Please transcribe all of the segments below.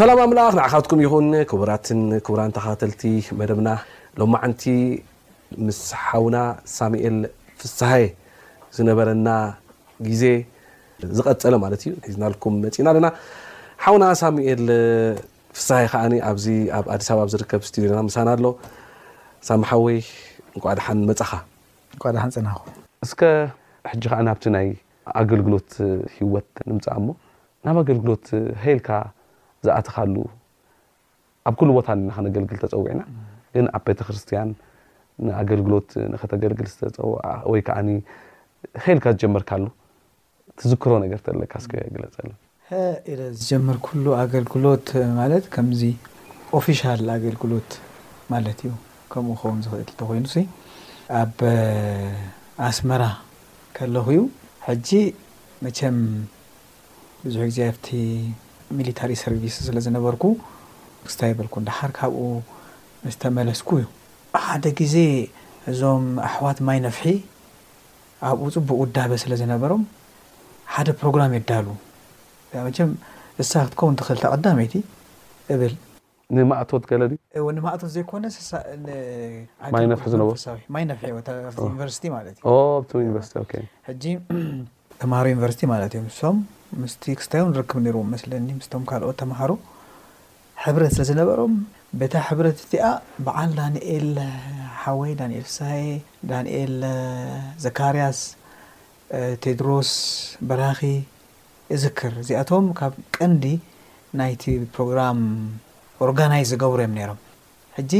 ሰላም ኣምላኽ ንዓኻትኩም ይኹን ክቡራትን ክቡራን ተኸታተልቲ መደብና ሎማዓንቲ ምስ ሓውና ሳሙኤል ፍስሃየ ዝነበረና ግዜ ዝቀጸለ ማለት እዩ ሒዝናልኩም መጺና ኣለና ሓውና ሳሙኤል ፍሳሃይ ከኣ ኣብዚ ኣብ ኣዲስ ኣበባ ዝርከብ ስቱድዮና ምሳና ኣሎ ሳሚ ሓወይ እንቋዕ ደሓን መጻኻ እንቋዕ ደሓን ጸናኹ እስከ ሕጂ ከኣ ናብቲ ናይ ኣገልግሎት ሂወት ንምጻእ እሞ ናብ ኣገልግሎት ሃይልካ ዝኣተኻሉ ኣብ ኩሉ ቦታ ኣለና ከነገልግል ተጸዊዕና ግን ኣብ ቤተክርስትያን ንኣገልግሎት ንኸተገልግል ዝተጸውዓ ወይ ከኣ ኼልካ ዝጀመርካሉ ትዝክሮ ነገር ተለካ እስከ ግለጸልና። ሀ ኢለ ዝጀመርኩሉ ኣገልግሎት ማለት ከምዚ ኦፊሻል ኣገልግሎት ማለት እዩ ከምኡ ክኸውን ዝኽእል እንተኾይኑሲ ኣብ ኣስመራ ከለኹ እዩ። ሕጂ መቸም ብዙሕ ግዜ ኣብቲ ሚሊታሪ ሰርቪስ ስለ ዝነበርኩ ክስታይ ኣይበልኩን። ደሓር ካብኡ ምስ ተመለስኩ እዩ። ሓደ ግዜ እዞም ኣሕዋት ማይ ነፍሒ ኣብኡ ጽቡቕ ውዳበ ስለ ዝነበሮም ሓደ ፕሮግራም የዳልዉ። መቸም ንሳ ክትከውን ትኽእል እታ ቀዳመይቲ እብል። ንማእቶት ገለ ድዩ? እወ ንማእቶት ዘይኮነስ ንማይ ነፍሒ ዝነበሩ ማይ ነፍሒ እወ ኣብቲ ዩኒቨርሲቲ ማለት እዩ። ኦ ኣብቲ ዩኒቨርሲቲ ኦኬ። ሕጂ ተምሃሮ ዩኒቨርሲቲ ማለት እዮም ንሶም ምስቲ ክስታይ እውን ርክብ ነይርዎም መስለኒ ምስቶም ካልኦት ተምሃሮ ሕብረት ስለ ዝነበሮም በታ ሕብረት እቲኣ በዓል ዳንኤል ሓወይ ዳንኤል ፍስሃየ ዳንኤል ዘካርያስ ቴድሮስ በራኺ እዝክር። እዚኣቶም ካብ ቀንዲ ናይቲ ፕሮግራም ኦርጋናይዝ ዝገብሩ እዮም ነይሮም። ሕጂ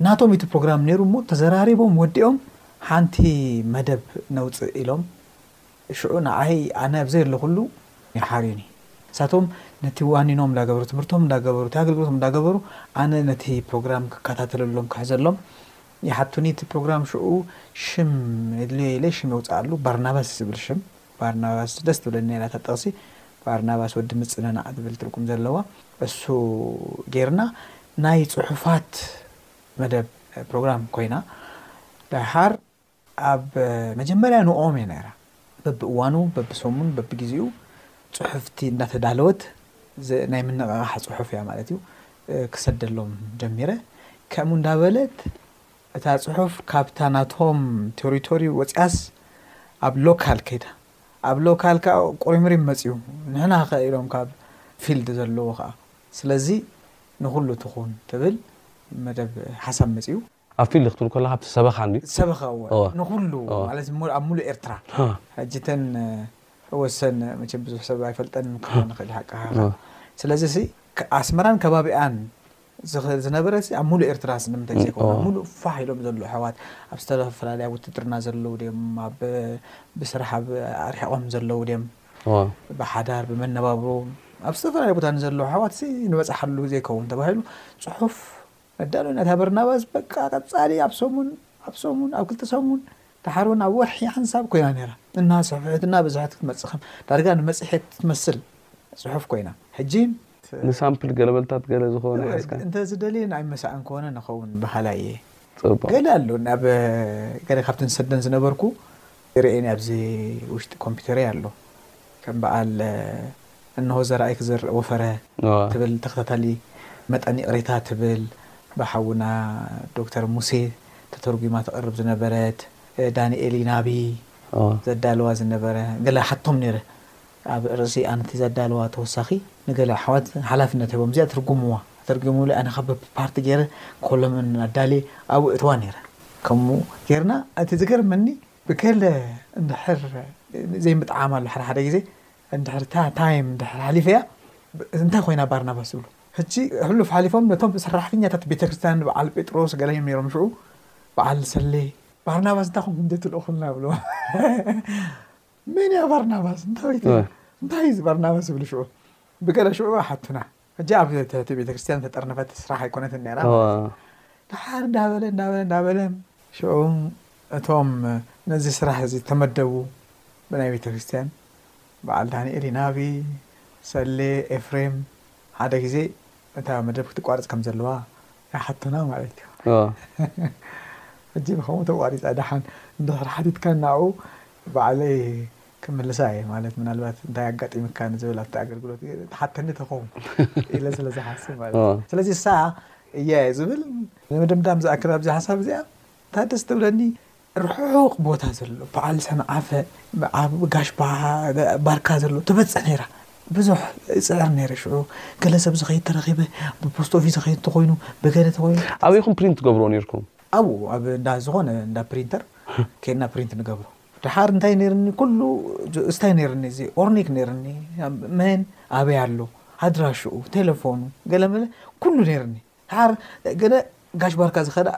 ናቶም ኢዩ እቲ ፕሮግራም ነይሩ እሞ ተዘራሪቦም ወዲኦም ሓንቲ መደብ ነውጽእ ኢሎም ሽዑ ንዓይ ኣነ ኣብ ዘየለኹሉ ይሓርዩኒ። ንሳቶም ነቲ ዋኒኖም እንዳገበሩ ትምህርቶም እንዳገበሩ እቲ ኣገልግሎቶም እንዳገበሩ ኣነ ነቲ ፕሮግራም ክከታተለሎም ክሕዘሎም ይሓቱኒ። እቲ ፕሮግራም ሽዑ ሽም የድልዮ ኢለ ሽም የውጽኣሉ ባርናባስ ዝብል ሽም። ባርናባስ ደስ ትብለኒ ነይራ እታ ጥቕሲ ባርናባስ ወዲ ምጽንናዕ ዝብል ትርጉም ዘለዋ እሱ ጌርና ናይ ጽሑፋት መደብ ፕሮግራም ኮይና ደሓር ኣብ መጀመርያ ንኦም እየ ነይራ በብእዋኑ በብሰሙን በብግዜኡ ጽሑፍቲ እንዳተዳለወት ናይ ምንቕቓሕ ጽሑፍ እያ ማለት እዩ ክሰደሎም ጀሚረ ከምኡ እንዳበለት እታ ጽሑፍ ካብታ ናቶም ቴሪቶሪ ወጺኣስ ኣብ ሎካል ከይዳ ኣብ ሎካል ከኣ ቁሪምሪም መጺኡ ንሕና ከ ኢሎም ካብ ፊልድ ዘለዎ ከኣ ስለዚ ንኩሉ ትኩን ትብል መደብ ሓሳብ መጺኡ። ኣብ ፊልድ ክትብል ከለካ ኣብቲ ሰበኻ እንድዩ። ሰበኻ እወ ንኩሉ ማለት ኣብ ሙሉእ ኤርትራ ሕጂ እተን ወሰን መቸም ብዙሕ ሰብ ኣይፈልጠንን ክኮን ይክእል ሓቅካ ኢካ ስለዚሲ ኣስመራን ከባቢኣን ዝነበረሲ ኣብ ሙሉእ ኤርትራስ ንምንታይ ዘይኮነ ኣብ ሙሉእ ፋሕ ኢሎም ዘለዉ ኣሕዋት ኣብ ዝተፈላለያ ውትድርና ዘለዉ ድዮም ኣብ ብስራሕ ኣብ ኣርሒቖም ዘለዉ ድዮም ብሓዳር ብመነባብሮ ኣብ ዝተፈላለየ ቦታ ንዘለዉ ኣሕዋትሲ ንበፅሓሉ ዘይከውን ተባሂሉ ፅሑፍ ነዳሉ ኢና እታ በርናባስ በቃ ቀፃሊ ኣብ ሰሙን ኣብ ሰሙን ኣብ ክልተ ሰሙን ደሓር ውን ኣብ ወርሒ ሓንሳብ ኮይና ነይራ እናሰፍሐት እናበዝሐት ክትመጽእ ከም ዳርጋ ንመጽሔት ትመስል ጽሑፍ ኮይና ሕጂ ንሳምፕል ገለበልታት ገለ ዝኾነ ሒዝካ። እንተ ዝደልየ ናይ መሳእን ክኾነን እኸውን በሃላይ እየ። ጽቡቕ። ገለ ኣሎ ናብ ገለ ካብተን ዝሰደን ዝነበርኩ ዝርእየን ኣብዚ ውሽጢ ኮምፒተረይ ኣሎ ከም በዓል እነሆ ዘራኣይ ክዘርእ ወፈረ ትብል ተኸታታሊ መጠን ይቕሬታ ትብል ብሓውና ዶክተር ሙሴ ተተርጉማ ትቐርብ ዝነበረት ዳኒኤል ይናቢ ዘዳልዋ ዝነበረ ገለ ሓቶም ነይረ። ኣብ ርእሲ ኣነቲ ዘዳልዋ ተወሳኺ ንገለ ኣሕዋት ሓላፍነት ሂቦም እዚኣ ትርጉምዋ ኣተርጉሙለይ ኣነ ከኣ በብፓርቲ ገይረ ኮለምን ኣዳልየ ኣብኡ የእትዋ ነይረ። ከምኡ ገይርና እቲ ዝገርመኒ ብከለ እንድሕር ዘይምጥዓማሉ ሓደ ሓደ ግዜ እንድሕር እታ ታይም እንድሕር ሓሊፈያ እንታይ ኮይና ባርናባስ ዝብሉ ሕጂ ሕሉፍ ሓሊፎም ነቶም ሰራሕተኛታት ቤተ ክርስቲያን በዓል ጴጥሮስ ገለ እዮም ነይሮም ሽዑ በዓል ሰሌ ባርናባስ እንታይ ኮንኩም ዘይትልእኹልና ብሎ መን እያ ባርናባስ እንታይ እንታይ እዩ ባርናባስ ዝብሉ ሽዑ ብገለ ሽዑ ሓቱና ሕጂ ኣብ ትሕቲ ቤተክርስትያን ዝተጠርነፈት ስራሕ ኣይኮነትን ነይራ ማለት እዩ። እወ። ደሓር እንዳበለ እንዳበለ እንዳበለ ሽዑ እቶም ነዚ ስራሕ እዚ እተመደቡ ብናይ ቤተክርስትያን በዓል ዳንኤል ይናቢ፣ ሰሌ፣ ኤፍሬም ሓደ ግዜ እታ መደብ ክትቋረጽ ከም ዘለዋ ይሓቱና ማለት እዩ። እወ። ሕጂ ብኸምኡ ተቋሪጻ ደሓን እንድሕር ሓቲትካ ንዕኡ ባዕለይ ክምልሳ እየ ማለት ምናልባት እንታይ ኣጋጢምካ ንዝብል ኣብቲ ኣገልግሎት ትሓተኒ ተኸውን ኢለ ስለ ዝሓስብ ማለት እዩ ስለዚ እሳ እያ እየ ዝብል ንምድምዳም ዝኣክል ኣብዚ ሓሳብ እዚኣ እንታይ ደስ ትብለኒ ርሑቕ ቦታ ዘሎ በዓል ሰንዓፈ ኣብ ጋሽ ባርካ ዘሎ ትበፅሕ ነይራ ብዙሕ ይፅዕር ነይረ ሽዑ ገለ ሰብ ዝኸይድ ተረኺበ ብፖስት ኦፊስ ዝኸይድ ተኮይኑ ብገለ ተኮይኑ ኣበይኹም ፕሪንት ትገብርዎ ነይርኩም ኣብኡ ኣብ እንዳ ዝኾነ እንዳ ፕሪንተር ከይድና ፕሪንት ንገብሮ ደሓር እንታይ ነይርኒ ኩሉ እስታይ ነይርኒ እዚ ኦርኒክ ነይርኒ መን ኣበይ ኣሎ ኣድራሽኡ ቴሌፎኑ ገለመለ ኩሉ ነይርኒ ደሓር ገለ ጋሽ ባርካ ዝኸዳ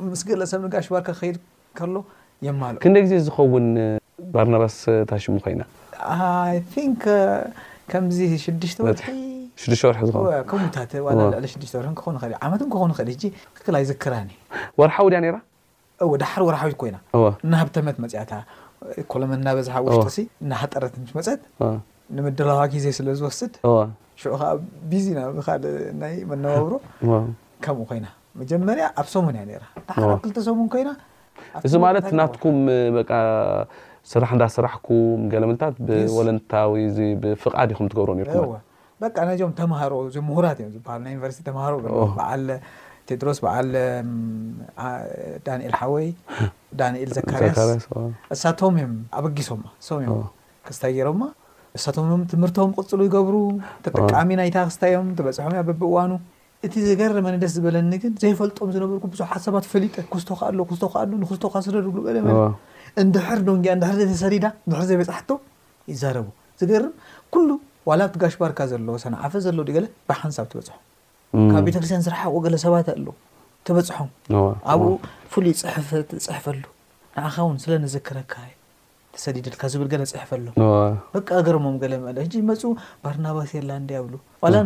ምስ ገለ ሰብ ንጋሽ ባርካ ክኸይድ ከሎ የማልኦ ክንደይ ግዜ ዝኸውን ባርናባስ እታ ሽሙ ኮይና? I think ከምዚ ሽዱሽተ ወርሒ በጽሒ ሽዱሽተ ወርሒ ዝኸውን ወ- ከምኡታት ዋላ እዋ። ልዕሊ ሽዱሽተ ወርሕን ክኸውን ይኽእል እዩ ዓመትን ክኸውን ይኽእል እዩ ሕጂ ትክክል ኣይዝክራን እዩ ወርሓዊ ድያ ነይራ? እወ ደሓር ወርሓዊት ኮይና እወ እናሀብተመት መፂኣ እታ ኮለመን እናበዝሓ እወ ውሽጢሲ እናሓጠረት ምስ መፀት እወ ንምድላዋ ጊዜ ስለ ዝወስድ እወ ሽዑ ከዓ ቢዚ ኢና ብካልእ ናይ መነባብሮ እወ ከምኡ ኮይና መጀመርያ ኣብ ሰሙን እያ ነይራ ደሓር እወ ኣብ ክልተ ሰሙን ኮይና ኣብቲ እዚ ማለት መወዳእታ ናትኩም ናትኩም እ፣ በቃ ስራሕ እንዳሰራሕኩም ገለ ምንታት ቢዝ ብወለንታዊ እዚ ብፍቃድ ኢኹም ትገብርዎ ነይርኩም ማለት እወ በቃ ናይዞም ተምሃሮ እዞም ምሁራት እዮም ዝበሃሉ ናይ ዩኒቨርሲቲ ተምሃሮ በዓል ቴድሮስ በዓል ዳንኤል ሓወይ ዳንኤል ዘካርያስ እሳቶም እዮም ኣበጊሶማ እሶም እዮም ክስታይ ገይሮማ እሳቶም ትምህርቶም ቅፅሉ ይገብሩ ተጠቃሚ ናይታ ክስታይ እዮም ትበፅሖም እያ በብእዋኑ እቲ ዘገረመኒ ደስ ዝበለኒ ግን ዘይፈልጦም ዝነበርኩ ብዙሓት ሰባት ፈሊጠ ክስቶ ከኣሎ ክስቶ ከኣሎ ንክስቶ ካስደዱ በለ እንድሕር ዶንጊያ እንድሕር ዘይተሰሪዳ እንድሕር ዘይበፃሕቶ ይዛረቡ ዝገርም ኩሉ ዋላ ኣብቲ ጋሽ ባርካ ዘሎ ሰንዓፈ ዘሎ ድዩ ገለ ብሓንሳብ ትበጽሖ ካብ ቤተክርስትያን ዝረሓቁ ገለ ሰባት ኣለዉ ትበጽሖም ኣብኡ ፍሉይ ጽሕፈት ጽሕፈሉ ንዓኻ እውን ስለ ንዝክረካ እዩ ተሰዲድልካ ዝብል ገለ ጽሕፈ ኣሎ በቃ እገርሞም ገለ መለ ሕጂ ይመፁ ባርናባስ የላ እንዲ ኣብሉ ዋላ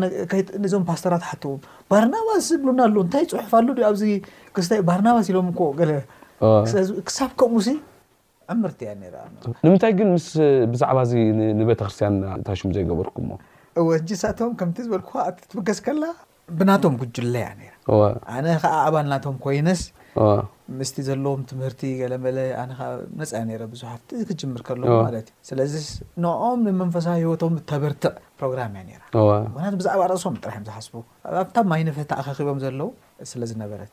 ነዞም ፓስተራት ሓትዎም ባርናባስ ዝብሉና ኣሉ እንታይ ፅሑፍ ኣሉ ድዩ ኣብዚ ክስታይ ባርናባስ ኢሎም እኮ ገለ ክሳብ ከምኡ ሲ ዕምርቲ እያ ነይራ ኣመና። ንምንታይ ግን ምስ ብዛዕባ እዚ ንቤተክርስትያንና እንታይ ሽም ዘይገበርኩሞ? እወ እጅሳቶም ከምቲ ዝበልኩኻ ኣቲ ትብገስ ከላ ብናቶም ጉጅለ እያ ነይራ። እወ። ኣነ ኸኣ ኣባል ናቶም ኮይነስ እወ። ምስቲ ዘለዎም ትምህርቲ ገለመለ ኣነ ኸኣ ነጻ እየ ነይረ ብዙሕ ኣብቲ ክጅምር ከለኹ እወ። ማለት እዩ። ስለዚስ ንዕኦም ንመንፈሳዊ ህይወቶም እተበርትዕ ፕሮግራም እያ ነይራ። እወ። ምኽንያቱ ብዛዕባ ርእሶም ጥራሕ እዮም ዝሓስቡ ኣብታ ማይ ነፈት ተኣኻኺቦም ዘለዉ ስለ ዝነበረት።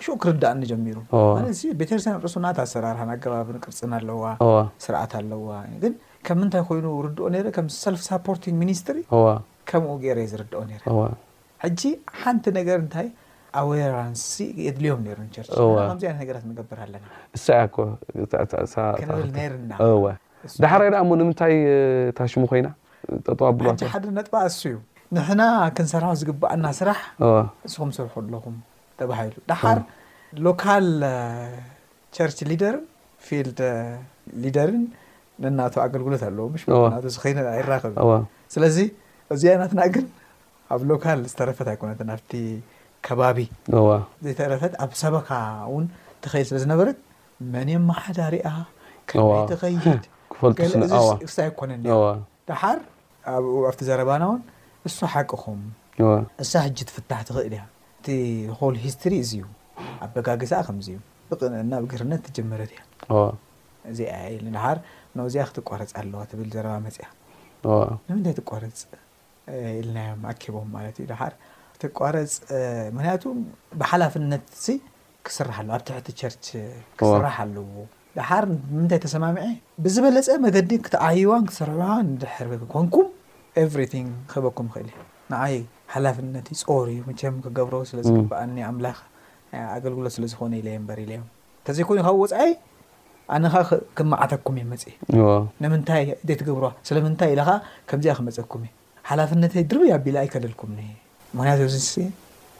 ሽዑ ክርድኣኒ ጀሚሩ። ማለት እዚ ቤተክርስትያን ርእሱ ናታ ኣሰራርሓን ኣገባብን ቅርጽን ኣለዋ፣ ስርዓት ኣለዋ። ግን ከም ምንታይ ኮይኑ እርድኦ ነይረ፣ ከም ሰልፍ ሳፖርቲንግ ሚኒስትሪ ከምኡ ገይረ እየ ዝርድኦ ነይረ። ሕጂ ሓንቲ ነገር እንታይ ኣዌራንስሲ የድልዮም ነይሩ ንቸርች። ንሕና ከምዚ ዓይነት ነገራት ንገብር ኣለና። እሳ እያ እኮ እታ እታ እሳ እታ ክንብል ነይርና። እወ እሱ ዳሕራይ ደኣ እሞ ንምንታይ እታ ሽሙ ኮይና ጠጠው ሕጂ ኣብሏቶ? ሓደ ነጥባ እሱ እዩ። ንሕና ክንሰርሖ ዝግብኣና ስራሕ እወ ንስኹም ስርሑ ኣለኹም። ተባሂሉ ደሓር ሎካል ቸርች ሊደርን ፊልድ ሊደርን ነናቱ ኣገልግሎት ኣለዎ ምሽ ናቱ ዝኸይነ ኣይራኸብ ስለዚ እዚኣ ናትና ግን ኣብ ሎካል ዝተረፈት ኣይኮነትን ኣብቲ ከባቢ ዘይተረፈት ኣብ ሰበካ እውን ተኸይድ ስለ ዝነበረት መን የመሓዳሪኣ ከመይ ትኸይድ ክፈልጡስኣይኮነን ደሓር ኣብኡ ኣብቲ ዘረባና ውን እሱ ሓቅኹም እሳ ሕጂ ትፍታሕ ትኽእል እያ እቲ ሆል ሂስትሪ እዚ እዩ ኣበጋግሳኣ ከምዚ እዩ ብቅንእና ብ ግርህነት ትጀመረት እያ እዚኣ እያ ኢልና ድሓር ን እዚኣ ክትቋረጽ ኣለዋ ትብል ዘረባ መጽያ ንምንታይ ትቋረጽ ኢልናዮም ኣኪቦም ማለት እዩ ድሓር ትቋረጽ ምክንያቱ ብሓላፍነት ሲ ክስራሕ ኣለዎ ኣብ ትሕቲ ቸርች ክስራሕ ኣለዎ ደሓር ንምንታይ ተሰማሚዐ ብዝበለጸ መገዲ ክትዓይዋን ክትሰርሕዋን እንድሕር ኮንኩም ኤቭሪቲንግ ክህበኩም ይኽእል እዩ። ንዓይ ሓላፍነት እዩ ጾር እዩ መቸም ክገብሮ ስለ ዝግብኣኒ ኣምላኽ ኣገልግሎት ስለ ዝኾነ ኢለየ እምበር ኢለዮም። እንተዘይኮይኑ ካብ ወጻኢ ኣነ ከኣ ክ- ክመዓተኩም እየ መጺእ። ዋው ንምንታይ ዘይትገብርዋ ስለምንታይ ኢለ ከኣ ከምዚኣ ክመጸኩም እየ። ሓላፍነተይ ድርብይ ኣቢለ ኣይከደልኩምን'የ። ምኽንያቱ እዚሲ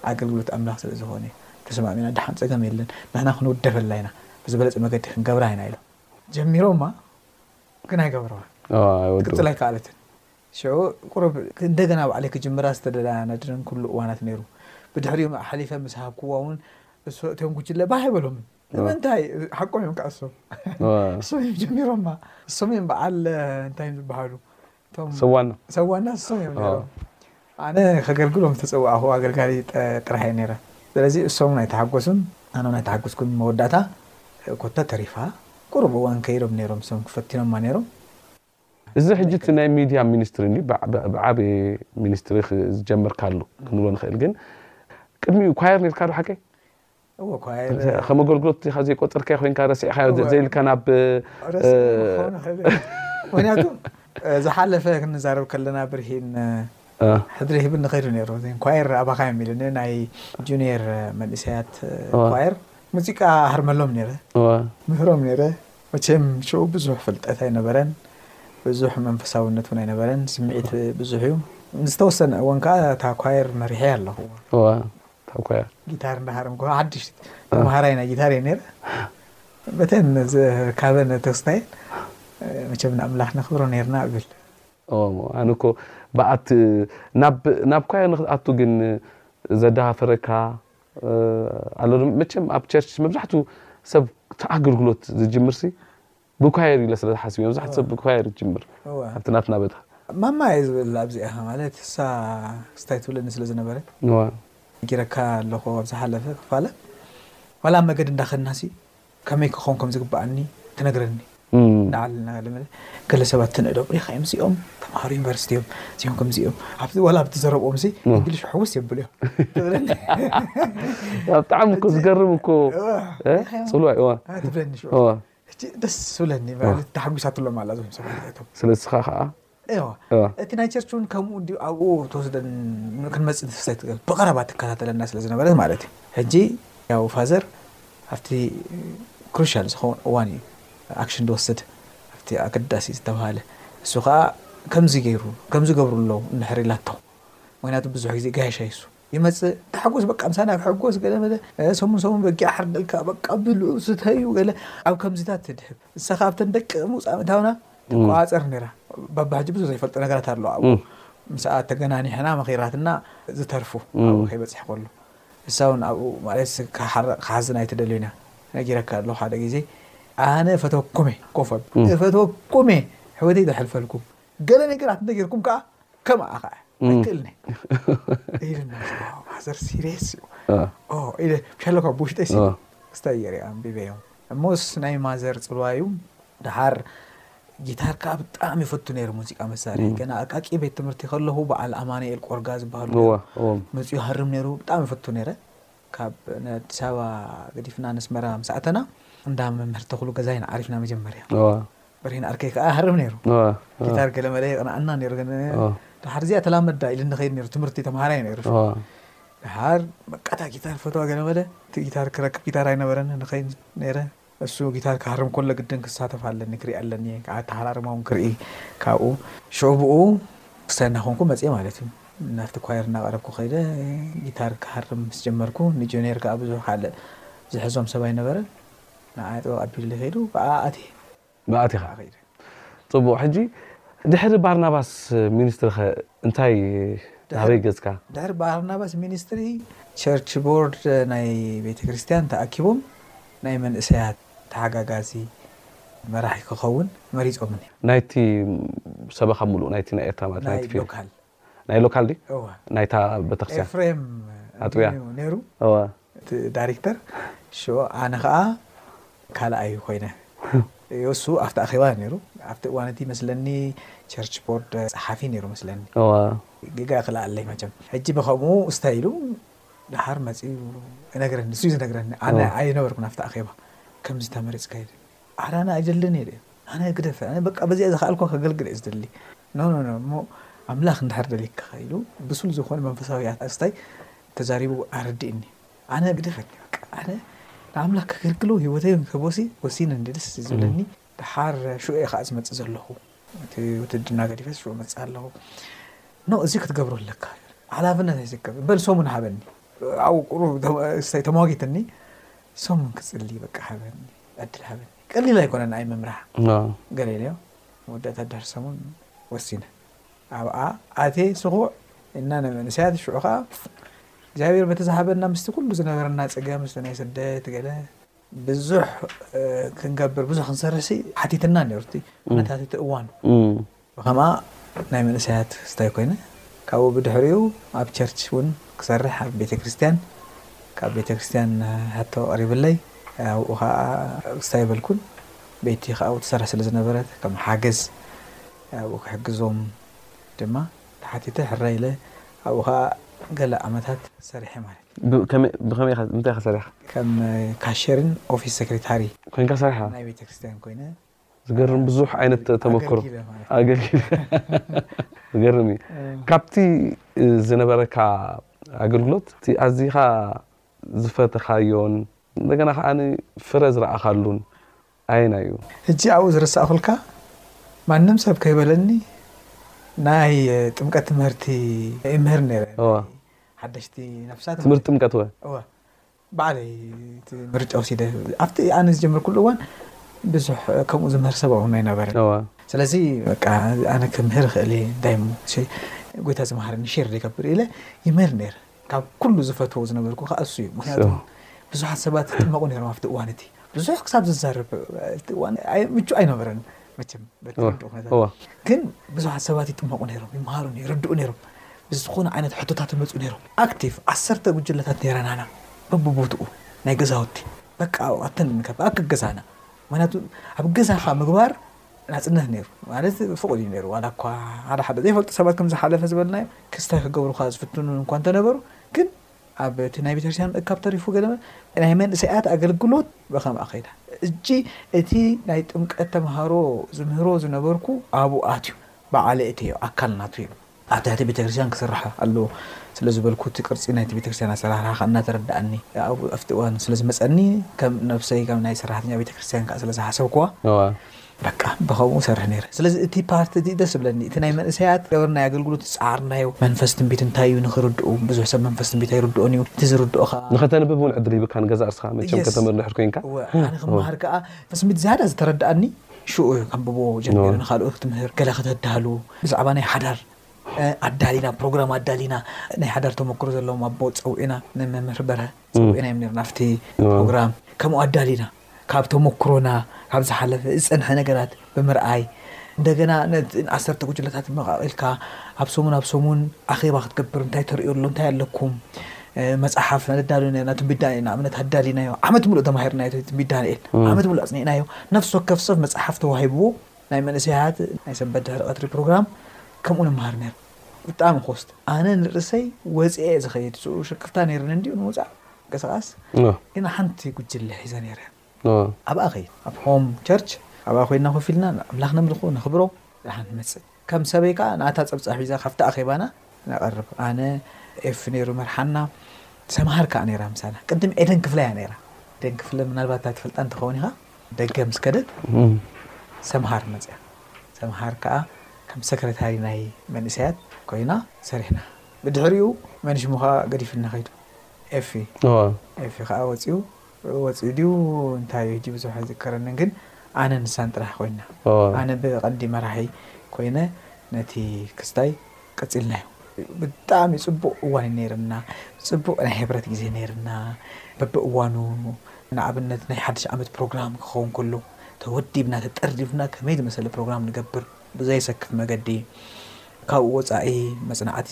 ኣገልግሎት ኣምላኽ ስለ ዝዀነ። ተሰማሚዕና፣ ደሓን ጸገም የለን፣ ንሕና ክንውደበላ ኢና፣ ብዝበለጸ መገዲ ክንገብራ ኢና ኢሎም። ጀሚሮማ ግን ኣይገበርዋን፣ ክትቅጽል ኣይከኣለትን። ሽዑ ቁሩብ እንደገና ባዕለይ ክጅምራ ዝተደላደንኩሉ ኩሉ እዋናት ነይሩ። ብድሕሪኡ ሓሊፈ ምስ ሃብክዋ'ውን እሶ እቶም ጉጅለ ባህ ኣይበሎምን። ንምንታይ? ሓቆም'ዮም ከኣ እሶም። እሶም'ዮም ጀሚሮማ፣ እሶም'ዮም በዓል እንታይ'ዮም ዝበሃሉ። ሰዋና ሰዋና እሶም እዮም ነሮም ኣነ ከገልግሎም ዝተፀዋዕኹ ኣገልጋሊ ጥራሕ እየ ነረ ስለዚ እሶም ኣይተሓጎሱን ኣነውን ኣይተሓጎስኩን መወዳእታ ኮታ ተሪፋ ቁሩብ እዋን ከይዶም ነሮም እሶም ክፈትኖማ ነሮም እዚ ሕጂ እቲ ናይ ሚድያ ሚኒስትሪ እንድዩ ብዓቢ ሚኒስትሪ ዝጀመርካሉ ክንብሎ ንኽእል ግን ቅድሚኡ ኳየር ኔርካ ዶ ሓቀይ? እወ ኳየር ከም ኣገልግሎት ዲኻ ዘይቆጽርከዮ ኮይንካ ረሲዕካዮ እወ። ዘይልካ ናብ ረሲዐ ክኸውን ይኽእል እዩ። ምክንያቱ እ፣ ዝሓለፈ ክንዛረብ ከለና ብርሂን እ፣ እ፣ ሕድሪ ሂብኒ ከይዱ ነይሩ እዚ ኳየር ኣባኻ እዮም ኢሉኒ ናይ ጁንየር እ፣ መንእሰያት እ፣ እወ። ኳየር ሙዚቃ ሃርመሎም ነይረ እወ። ምህሮም ነይረ መቸም ሽኡ ብዙሕ ፍልጠት ኣይነበረን ብዙሕ መንፈሳውነት እውን ኣይነበረን ስምዒት እ፣ ብዙሕ እዩ ንዝተወሰነ እዋን ከኣ እታ ኳየር መሪሐያ ኣለኹ እወ። ታንኳያ። ጊታር እንዳሃረምኩ ሓድሽ ተምሃራይ ናይ ጊታር እየ ነይረ በተን ካብን ተስፋይን መቸም ንኣምላኽ ነኽብሮ ነርና እብል ኦሞ ኣነ እኮ ብኣት ናብ ናብ ኳየር ንክትኣቱ ግን ዘደፋፍረካ ኣሎ መቸም ኣብ ቸርች መብዛሕትኡ ሰብ እቲ ኣገልግሎት ዝጅምርሲ ብኳየር ኢለ ስለ ዝሓስብ እዩ መብዛሕትኡ ሰብ ብኳየር ዝጅምር እወ ኣብቲ ናትና በታ ማማ እየ ዝብል ኣብዚኣ ማለት እሳ ክስታይ ትብለኒ ስለ ዝነበረት እወ ነጊረካ ኣለኹ ኣብ ዝሓለፈ ክፋላት ዋላ ኣብ መገዲ እንዳኸድናሲ ከመይ ክኸውን ከም ዝግበኣኒ ትነግረኒ እም ንዓል እናለመደ ገለ ሰባት ትንእዶም ሪኢኻ እዮም እዚኦም ተምሃሮ ዩኒቨርሲቲ እዮም እዚኦም ከምዚ እዮም ኣብቲ ዋላ ኣብቲ ዘረብኦምሲ እወ እንግሊሽ ሕውስ የብሉ እዮም ትብለኒ ብጣዕሚ እኮ ሕጂ ዝገርም እኮ እወ እ ሪኢኻ እዮም ጽሉዋ እወ እወ ትብለኒ ሽዑ እወ እቲ ደስ ዝብለኒ ማለት ተሓጒሳትሎም ኣላ እዞም ሰባት እቶም ስለ ንስኻ ከዓ እዋ እዋ እቲ ናይ ቸርች እውን ከምኡ እንዲዩ ኣብኡ ተወስደን ክንመፅእ ተስፋ ይትገል ብቐረባ ትከታተለና ስለ ዝነበረት ማለት እዩ ሕጂ ያው ፋዘር ኣብቲ ክሩሻል ዝኸውን እዋን እዩ ኣክሽን ዝወስድ ኣብቲ ኣገዳሲ ዝተባሃለ እሱ ከዓ ከምዚ ገይሩ ከምዚ ገብሩ ኣለዉ እንድሕር ኢላቶ ምክንያቱ ብዙሕ ግዜ ጋያሻ ይሱ ይመጽእ ታሓጎስ በቃ ምሳና ክሕጎስ ገለ መለ ሰሙን ሰሙን በጊዕ ኣሕርደልካ በቃ ብልዑ ስተዩ ገለ ኣብ ከምዚታት ትድህብ ንሳ ከኣ ኣብተን ደቂ ምውጻእ ምእታውና ትቆጻጸር ነይራ ባባሕጂ ብዙሕ ዘይፈልጦ ነገራት ኣሎ ኣብኡ ምስኣ ተገናኒሕና መኺራትና ዝተርፉ ኣብኡ ከይበጽሕ ከሎ ንሳ እውን ኣብኡ ማለት ክሓዝን ኣይትደልን እያ ነጊረካ ኣለኹ ሓደ ግዜ ኣነ ፈተኩሜ ኮፈብ እፈተኩሜ ሕወተይ ዘሕልፈልኩም ገለ ነገራት እንተጌርኩም ከኣ ከምኣ ከኣ ኣይክእልን እየ ኢልና ንጽውዖ። ማዘር ሲሪየስ እዩ ኦ ኢለ ብሻለካ ብውሽጠይ ሲ እ። ክስታይ ገይረ ኣንቢበዮ እሞስ ናይ ማዘር ጽልዋ እዩ ደሓር ጊታር ከዓ ብጣዕሚ ይፈቱ ነይሩ ሙዚቃ መሳርሒ ገና ኣቃቂ ቤት ትምህርቲ ከለኹ በዓል ኣማኑኤል ቆርጋ ዝበሃሉ እወ እወ መፅኡ ሃርም ነይሩ ብጣዕሚ ይፈቱ ነይረ ካብ ኣዲስ ኣበባ ገዲፍና ነስመራ ምስ ኣተና እንዳ መምህር ተኽሉ ገዛ ኢና ዓሪፍና መጀመርያ በርሂን ኣርከይ ከዓ ይሃርም ነይሩ ጊታር ገለ መለ የቕንዐና ነይሩ ግን ድሓር እዚኣ ተላመዳ ኢሉ ንኸይድ ነይሩ ትምህርቲ ተምሃራይ ነይሩ ድሓር መቃታ ጊታር ፈትዋ ገለ መለ እቲ ጊታር ክረክብ ጊታር ኣይነበረን ንኸይድ ነይረ እሱ ጊታር ክሃርም ከሎ ግድን ክሳተፍ ኣለኒ ክርኢ ኣለኒ እየ ክዓ ኣተሃራርማ ውን ክርኢ ካብኡ። ሽዑ ብኡ ክስታይ እናኾንኩ መፅየ ማለት እዩ። ናብቲ ኳየር እናቐረብኩ ከይደ ጊታር ክሃርም ምስ ጀመርኩ ንጆንየር ክዓ ብዙሕ ካልእ ዝሕዞም ሰብ ኣይነበረን ንዓይ ጥበብ ኣቢሉለይ ከይዱ ብኣ ኣትየ። ብኣ ኣትየ ክዓ ከይደ። ጽቡቅ ሕጂ ድሕሪ ባርናባስ ሚኒስትሪ ከ እንታይ ናበይ ገጽካ። ድሕሪ ባርናባስ ሚኒስትሪ ቸርች ቦርድ ናይ ቤተክርስትያን ተኣኪቦም ናይ መንእሰያት ተሓጋጋዚ መራሒ ክከውን መሪጾምኒ። ናይቲ ሰበኻ ምሉእ ናይቲ ናይ ኤርትራ ማለት ናይቲ ፊልም። ናይ ሎካል። ናይ ሎካል ዲ እዋ ናይታ ቤተክርስትያን ኤፍሬም ኣጥቢያ። እንድዩ ነይሩ እወ እቲ ዳይሬክተር ሽዑ ኣነ ከኣ ካልኣዩ ኮይነ እዮ እሱ ኣብቲ ኣኼባ እዩ ነይሩ ኣብቲ እዋን እቲ መስለኒ ቸርች ቦርድ ጸሓፊ ነይሩ መስለኒ እወ ጌጋ ኣይክልኣለይ መቸም ሕጂ ብከምኡ እስተ ኢሉ ደሓር መጺኡ ይነግረኒ ንሱ እዩ ዝነግረኒ ኣነ ኣዎ ኣይነበርኩን ኣብቲ ኣኼባ ከምዚ ተመሪጽካ ኢሉ ኣረ ኣነ ኣይደልን እየ ደል ኣነ ግደፈ ኣነ በቃ በዚኣ ዝኸኣልኩ ከገልግል እየ ዝደሊ ኖ ኖ ኖ እሞ ኣምላኽ እንድሕር ደሊካ ኢሉ ብሱል ዝኾነ መንፈሳዊ ኣስታይ ተዛሪቡ ኣረዲእኒ ኣነ ግደፈኒ በቃ ኣነ ንኣምላኽ ከገልግሎ ህይወተይ ከቦሲ ወሲነ እንዲ ደስ ዝብለኒ ደሓር ሽዑ እየ ከዓ ዝመፅእ ዘለኹ እቲ ውትድና ገዲፈ ሽዑ መፅእ ኣለኹ ኖ እዚ ክትገብሮ ኣለካ ሓላፍነት ኣይስከብ በል ሰሙን ሃበኒ ኣብኡ ቁሩብ ተሟጊትኒ ሰሙን ክፅሊ በቃ ሃበኒ ዕድል ሃበኒ። ቀሊል ኣይኮነን ናይ ምምራሕ ገሌሌዮ መወዳእታ ድሕሪ ሰሙን ወሲነ ኣብኣ ኣትየ ስኹዕ እና ንመንእሰያት ሽዑ ከኣ እግዚኣብሔር በቲ ዝሃበና ምስቲ ኩሉ ዝነበረና ጽገም ምስቲ ናይ ስደት ገለ ብዙሕ ክንገብር ብዙሕ ክንሰርሕሲ ሓቲትና ነይሩ እቲ ዓመታት እቲ እዋኑ ብኸምኣ ናይ መንእሰያት ክስታይ ኮይነ። ካብኡ ብድሕሪኡ ኣብ ቸርች ውን ክሰርሕ ኣብ ቤተ ክርስትያን ካብ ቤተ ክርስትያን ሕቶ ቀሪብለይ ኣብኡ ኸኣ ክስታይ በልኩን ቤቲ ኸኣ ኣብኡ ትሰርሕ ስለ ዝነበረት ከም ሓገዝ ኣብኡ ክሕግዞም ድማ ተሓቲተ ሕራይ ኢለ ኣብኡ ኸኣ ገለ ዓመታት ሰሪሐ ማለት እዩ። ብኸመይ ኢኻ እንታይ ኢኻ ሰሪሕካ? ከም ካሸርን ኦፊስ ሰክሪታሪ ኮይንካ ሰሪሕኻ። ናይ ቤተ ክርስትያን ኮይነ። ዝገርም ብዙሕ ዓይነት ተመክሮ ኣገልጊለ ዝገርም እዩ ካብቲ ዝነበረካ ኣገልግሎት እቲ ኣዚኻ ዝፈተኻዮን እንደገና ከዓ ፍረ ዝረኣኻሉን ኣየናይ እዩ? ሕጂ ኣብኡ ዝረሳእኹልካ ማንም ሰብ ከይበለኒ ናይ ጥምቀት ትምህርቲ ይምህር ነይረ። እወ ሓደሽቲ ነፍሳት ትምህርቲ ጥምቀት እወ እወ ባዕለይ እቲ ምርጫ ወሲደ ኣብቲ ኣነ ዝጀመርኩሉ እዋን ብዙሕ ከምኡ ዝምህር ሰብ እውን ኣይነበረን እወ ስለዚ በቃ ኣነ ክምህር እኽእል እየ እንታይ እሞ እሺ ጎይታ ዝመሃረኒ ሼር ዘይገብር ኢለ ይምህር ነይረ ካብ ኩሉ ዝፈትዎ ዝነበርኩ ከዓ እሱ እዩ ምክንያቱ እሱ። ብዙሓት ሰባት ይጥመቑ ነይሮም ኣብቲ እዋን እቲ ብዙሕ ክሳብ ዝዛረብ እቲ እዋን ኣይ- ምቹእ ኣይነበረን መቸም በትረድኡ ኩነታት እወ ግን ብዙሓት ሰባት ይጥመቑ ነይሮም ይምሃሩ ነይሮም፣ ይርድኡ ነይሮም ብዝኾነ ዓይነት ሕቶታት ይመፁ ነይሮም ኣክቲቭ ዓሰርተ ጉጅለታት ነይረን ኣና በብቦትኡ ናይ ገዛውቲ በቃ ኣብኣተን ንከ ብኣክ ገዛና ምክንያቱ ኣብ ገዛኻ ምግባር ናፅነት ነይሩ ማለት ፍቑድ እዩ ነይሩ ዋላ እኳ ሓደ ሓደ ዘይፈልጡ ሰባት ከም ዝሓለፈ ዝበልናዮ ክስታይ ክገብሩካ ዝፍትኑ እንኳ እንተነበሩ ግን ኣብ እቲ ናይ ቤተክርስቲያን እካብ ተሪፉ ገለ ናይ መንእሰያት ኣገልግሎት ብኸም ኣኼዳ እጂ እቲ ናይ ጥምቀት ተምሃሮ ዝምህሮ ዝነበርኩ ኣብኡ ኣትዩ በዓለ እተዮ ኣካል ናቱ እዩ። ኣብ ትሕቲ ቤተክርስቲያን ክስራሕ ኣለዎ ስለ ዝበልኩ እቲ ቅርጺ ናይቲ ቤተክርስቲያን ኣሰራርሓ ከኣ እናተረድኣኒ ኣብቲ እዋን ስለ ዝመጸኒ ከም ነብሰይ ከም ናይ ሰራሕተኛ ቤተክርስቲያን ከኣ ስለ ዝሓሰብኩዋ በቃ ብከምኡ እሰርሕ ነይረ ስለዚ እቲ ፓርቲ እቲ ደስ ዝብለኒ እቲ ናይ መንእሰያት ዝገበርናዮ ኣገልግሎት ዝጸዓርናዮ መንፈስ ትንቢት እንታይ እዩ ንክርድኡ ብዙሕ ሰብ መንፈስ ትንቢት ኣይርድኦን እዩ እቲ ዝርድኦ ከኣ ንክተንብብ ውን ዕድል ሂብካ ንገዛእ ርስካ መቸም ከተምህር ድሕር ኮንካ እወ ኣነ ክመሃር ከኣ መንፈስ ትንቢት ዝያዳ ዝተረድኣኒ ሽኡ እዩ ከንብቦ ጀሚረ ንካልኦት ክትምህር ገለ ከተዳሉ ብዛዕባ ናይ ሓዳር ኣዳሊና ፕሮግራም ኣዳሊና ናይ ሓዳር ተመክሮ ዘለዎም ኣቦ ጸዊዕና ንመምህር በርሀ ጸዊዕናዮም ነርና ኣብቲ ፕሮግራም ከምኡ ኣዳሊና። ካብ ተሞክሮና ካብ ዝሓለፈ ዝጸንሐ ነገራት ብምርኣይ እንደገና ነቲ ዓሰርተ ጉጅለታት መቓቒልካ ኣብ ሰሙን ኣብ ሰሙን ኣኼባ ክትገብር እንታይ ተርእዮ ኣሎ እንታይ ኣለኩም መጽሓፍ ነዳሉ ነርና ትንቢት ዳንኤል ንኣብነት ኣዳሊናዮ ዓመት ምሉእ ተማሂርናዮ ትንቢት ዳንኤል ዓመት ምሉእ ኣጽኒዕናዮ ነፍሲ ወከፍ ሰብ መጽሓፍ ተዋሂብዎ ናይ መንእሰያት ናይ ሰበት ድሕሪ ቀትሪ ፕሮግራም ከምኡ ንመሃር ነርና ብጣዕሚ ኮስት ኣነ ንርእሰይ ወፅኤ ዝኸይድ ሽክፍታ ነይርኒ እንዲኡ ንወፃእ ምንቅስቓስ ገና ሓንቲ ጉጅለ ሒዛ ነይራ እያ። ኣብኣ ከይድ። ኣብ ሆም ቸርች ኣብኣ ኮይንና ኮፍ ኢልና ንኣምላኽ ነምልኾ፣ ነኽብሮ፣ ደሓን ንመጽእ። ከም ሰበይ ከኣ ናታ ጸብጻብ ሒዛ ካብቲ ኣኼባና ነቐርብ። ኣነ፣ ኤፊ ነይሩ መርሓና፣ ሰምሃር ከኣ ነይራ ምሳና። ቅድም ኤደን ክፍለ እያ ነይራ። ኤደን ክፍለ ምናልባት ኣይትፈልጣን ትኸውን ኢኻ። ደገ ምስ ከደት ሰምሃር መጽያ። ሰምሃር ከኣ ከም ሰክረታሪ ናይ መንእሰያት ኮይና ሰሪሕና። ብድሕሪኡ መንሽሙኻ ገዲፉና ከይዱ። ኤፊ ኤፊ ከኣ ወጺኡ ወጺኡ ድዩ እንታይ ህጂ ብዙሕ ኣይዝከረንን ግን ኣነ ንሳን ጥራሕ ኮይና ኣነ ብቀንዲ መራሒ ኮይነ ነቲ ክስታይ ቀጺልናዮ ብጣዕሚ ጽቡቅ እዋን እዩ ነይርና ጽቡቅ ናይ ሕብረት ግዜ ነይርና በብእዋኑ ንኣብነት ናይ ሓድሽ ዓመት ፕሮግራም ክኸውን ከሎ ተወዲብና ተጠርኒፍና ከመይ ዝመሰለ ፕሮግራም ንገብር ብዘየሰክፍ መገዲ ካብኡ ወጻኢ መጽናዕቲ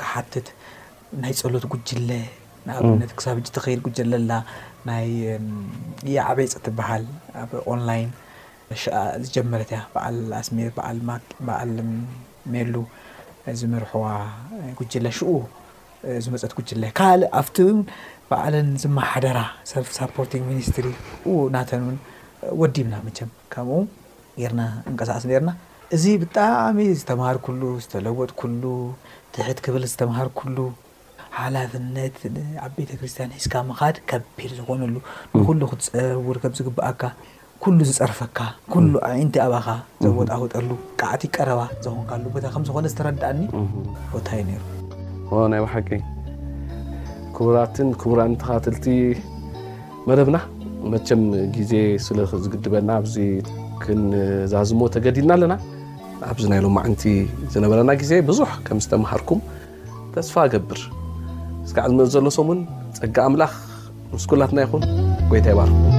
ክሓትት ናይ ጸሎት ጉጅለ ንኣብነት ክሳብ ሕጂ ተኸይድ ጉጅለ ኣላ ናይ የዓበይፅ ትበሃል ኣብ ኦንላይን ሽኣ ዝጀመረት እያ በዓል ኣስሜር በዓል ማክ በዓል ሜሉ ዝመርሕዋ ጉጅለ ሽኡ ዝመፀት ጉጅለ ካልእ ኣብቲ በዓለን ዝመሓደራ ሰልፍ ሳፖርቲንግ ሚኒስትሪ ናተን እውን ወዲብና መቸም ከምኡ ጌርና ንንቀሳቐስ ኔርና። እዚ ብጣዕሚ ዝተማሃርኩሉ፣ ዝተለወጥኩሉ፣ ትሕት ክብል ዝተምሃርኩሉ፣ ሓላፍነት ኣብ ቤተክርስትያን ሒዝካ ምኻድ ከቢድ ዝኾነሉ፣ ንኹሉ ክትጸውር ከም ዝግብኣካ፣ ኩሉ ዝጸርፈካ፣ ኩሉ ኣዒንቲ ኣባኻ ዘወጣውጠሉ፣ ቃዕቲ ቀረባ ዝኾንካሉ ቦታ ከም ዝኾነ ዝተረድኣኒ ቦታ'ዩ ኔሩ። ኦ ናይ ብሓቂ ክቡራትን ክቡራን ተኻታተልቲ መደብና መቸም ግዜ ስለ ዝግድበና ኣብዚ ክንዛዝሞ ተገዲድና ኣለና። ኣብዚ ናይ ሎማዕንቲ ዝነበረና ግዜ ብዙሕ ከም ዝተምሃርኩም ተስፋ እገብር። እስካዕ ዝመጽእ ዘሎ ሰሙን ጸጋ ኣምላኽ ምስ ኩላትና ይኹን። ጎይታ ይባርኩም።